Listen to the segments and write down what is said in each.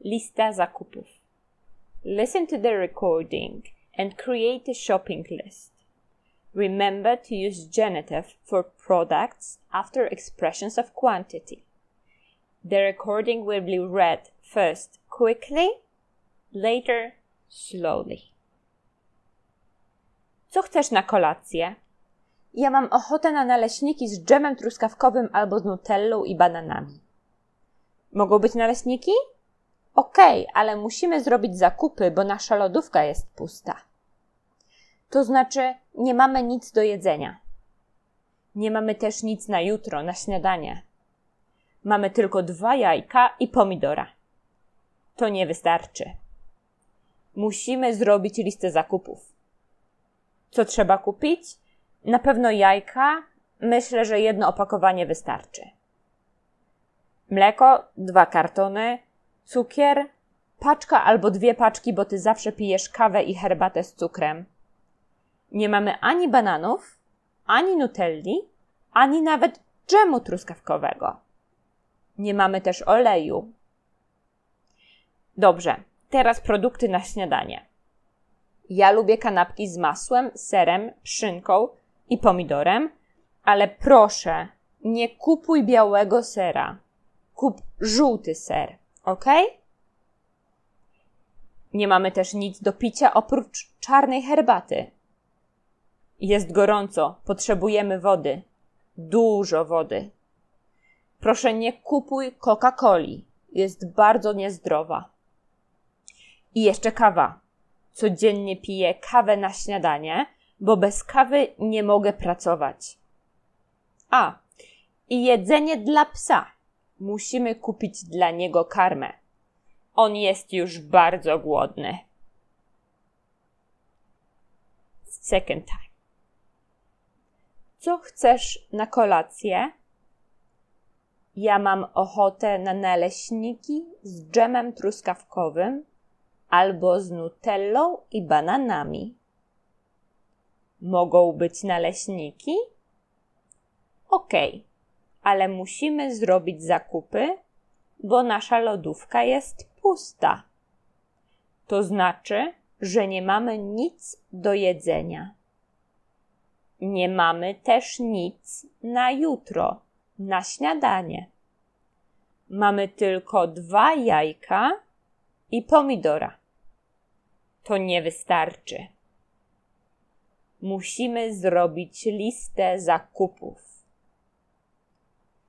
Lista zakupów. Listen to the recording and create a shopping list. Remember to use genitive for products after expressions of quantity. The recording will be read first quickly, later slowly. Co chcesz na kolację? Ja mam ochotę na naleśniki z dżemem truskawkowym albo z nutellą i bananami. Mogą być naleśniki? Okej, okay, ale musimy zrobić zakupy, bo nasza lodówka jest pusta. To znaczy, nie mamy nic do jedzenia. Nie mamy też nic na jutro, na śniadanie. Mamy tylko dwa jajka i pomidora. To nie wystarczy. Musimy zrobić listę zakupów. Co trzeba kupić? Na pewno jajka. Myślę, że jedno opakowanie wystarczy. Mleko, dwa kartony, cukier, paczka albo dwie paczki, bo ty zawsze pijesz kawę i herbatę z cukrem. Nie mamy ani bananów, ani nutelli, ani nawet dżemu truskawkowego. Nie mamy też oleju. Dobrze, teraz produkty na śniadanie. Ja lubię kanapki z masłem, serem, szynką i pomidorem, ale proszę, nie kupuj białego sera. Kup żółty ser, ok? Nie mamy też nic do picia oprócz czarnej herbaty. Jest gorąco, potrzebujemy wody. Dużo wody. Proszę nie kupuj Coca-Coli. Jest bardzo niezdrowa. I jeszcze kawa. Codziennie piję kawę na śniadanie, bo bez kawy nie mogę pracować. A, i jedzenie dla psa. Musimy kupić dla niego karmę. On jest już bardzo głodny. Second time. Co chcesz na kolację? Ja mam ochotę na naleśniki z dżemem truskawkowym albo z nutellą i bananami. Mogą być naleśniki? Okej, okay, ale musimy zrobić zakupy, bo nasza lodówka jest pusta. To znaczy, że nie mamy nic do jedzenia. Nie mamy też nic na jutro, na śniadanie. Mamy tylko dwa jajka i pomidora. To nie wystarczy. Musimy zrobić listę zakupów.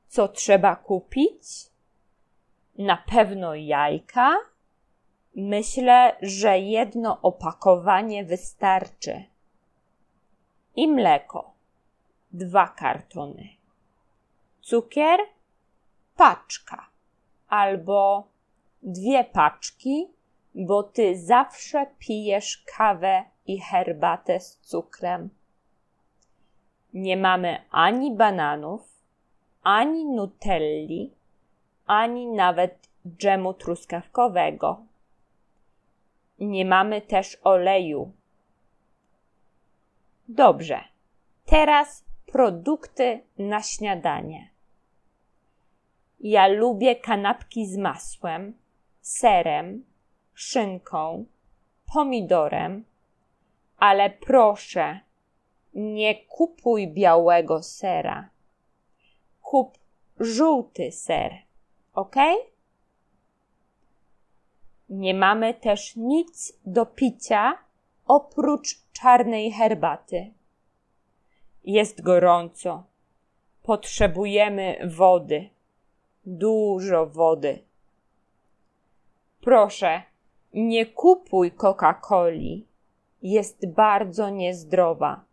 Co trzeba kupić? Na pewno jajka. Myślę, że jedno opakowanie wystarczy. I mleko. Dwa kartony. Cukier. Paczka. Albo dwie paczki, bo ty zawsze pijesz kawę i herbatę z cukrem. Nie mamy ani bananów, ani nutelli, ani nawet dżemu truskawkowego. Nie mamy też oleju. Dobrze, teraz produkty na śniadanie. Ja lubię kanapki z masłem, serem, szynką, pomidorem, ale proszę, nie kupuj białego sera. Kup żółty ser, ok? Nie mamy też nic do picia oprócz czarnej herbaty. Jest gorąco. Potrzebujemy wody. Dużo wody. Proszę, nie kupuj Coca-Coli. Jest bardzo niezdrowa.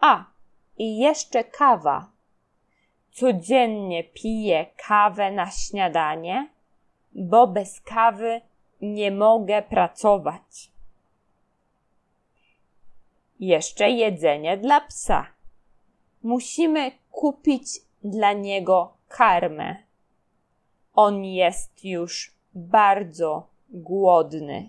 A, i jeszcze kawa. Codziennie piję kawę na śniadanie, bo bez kawy nie mogę pracować. Jeszcze jedzenie dla psa. Musimy kupić dla niego karmę. On jest już bardzo głodny.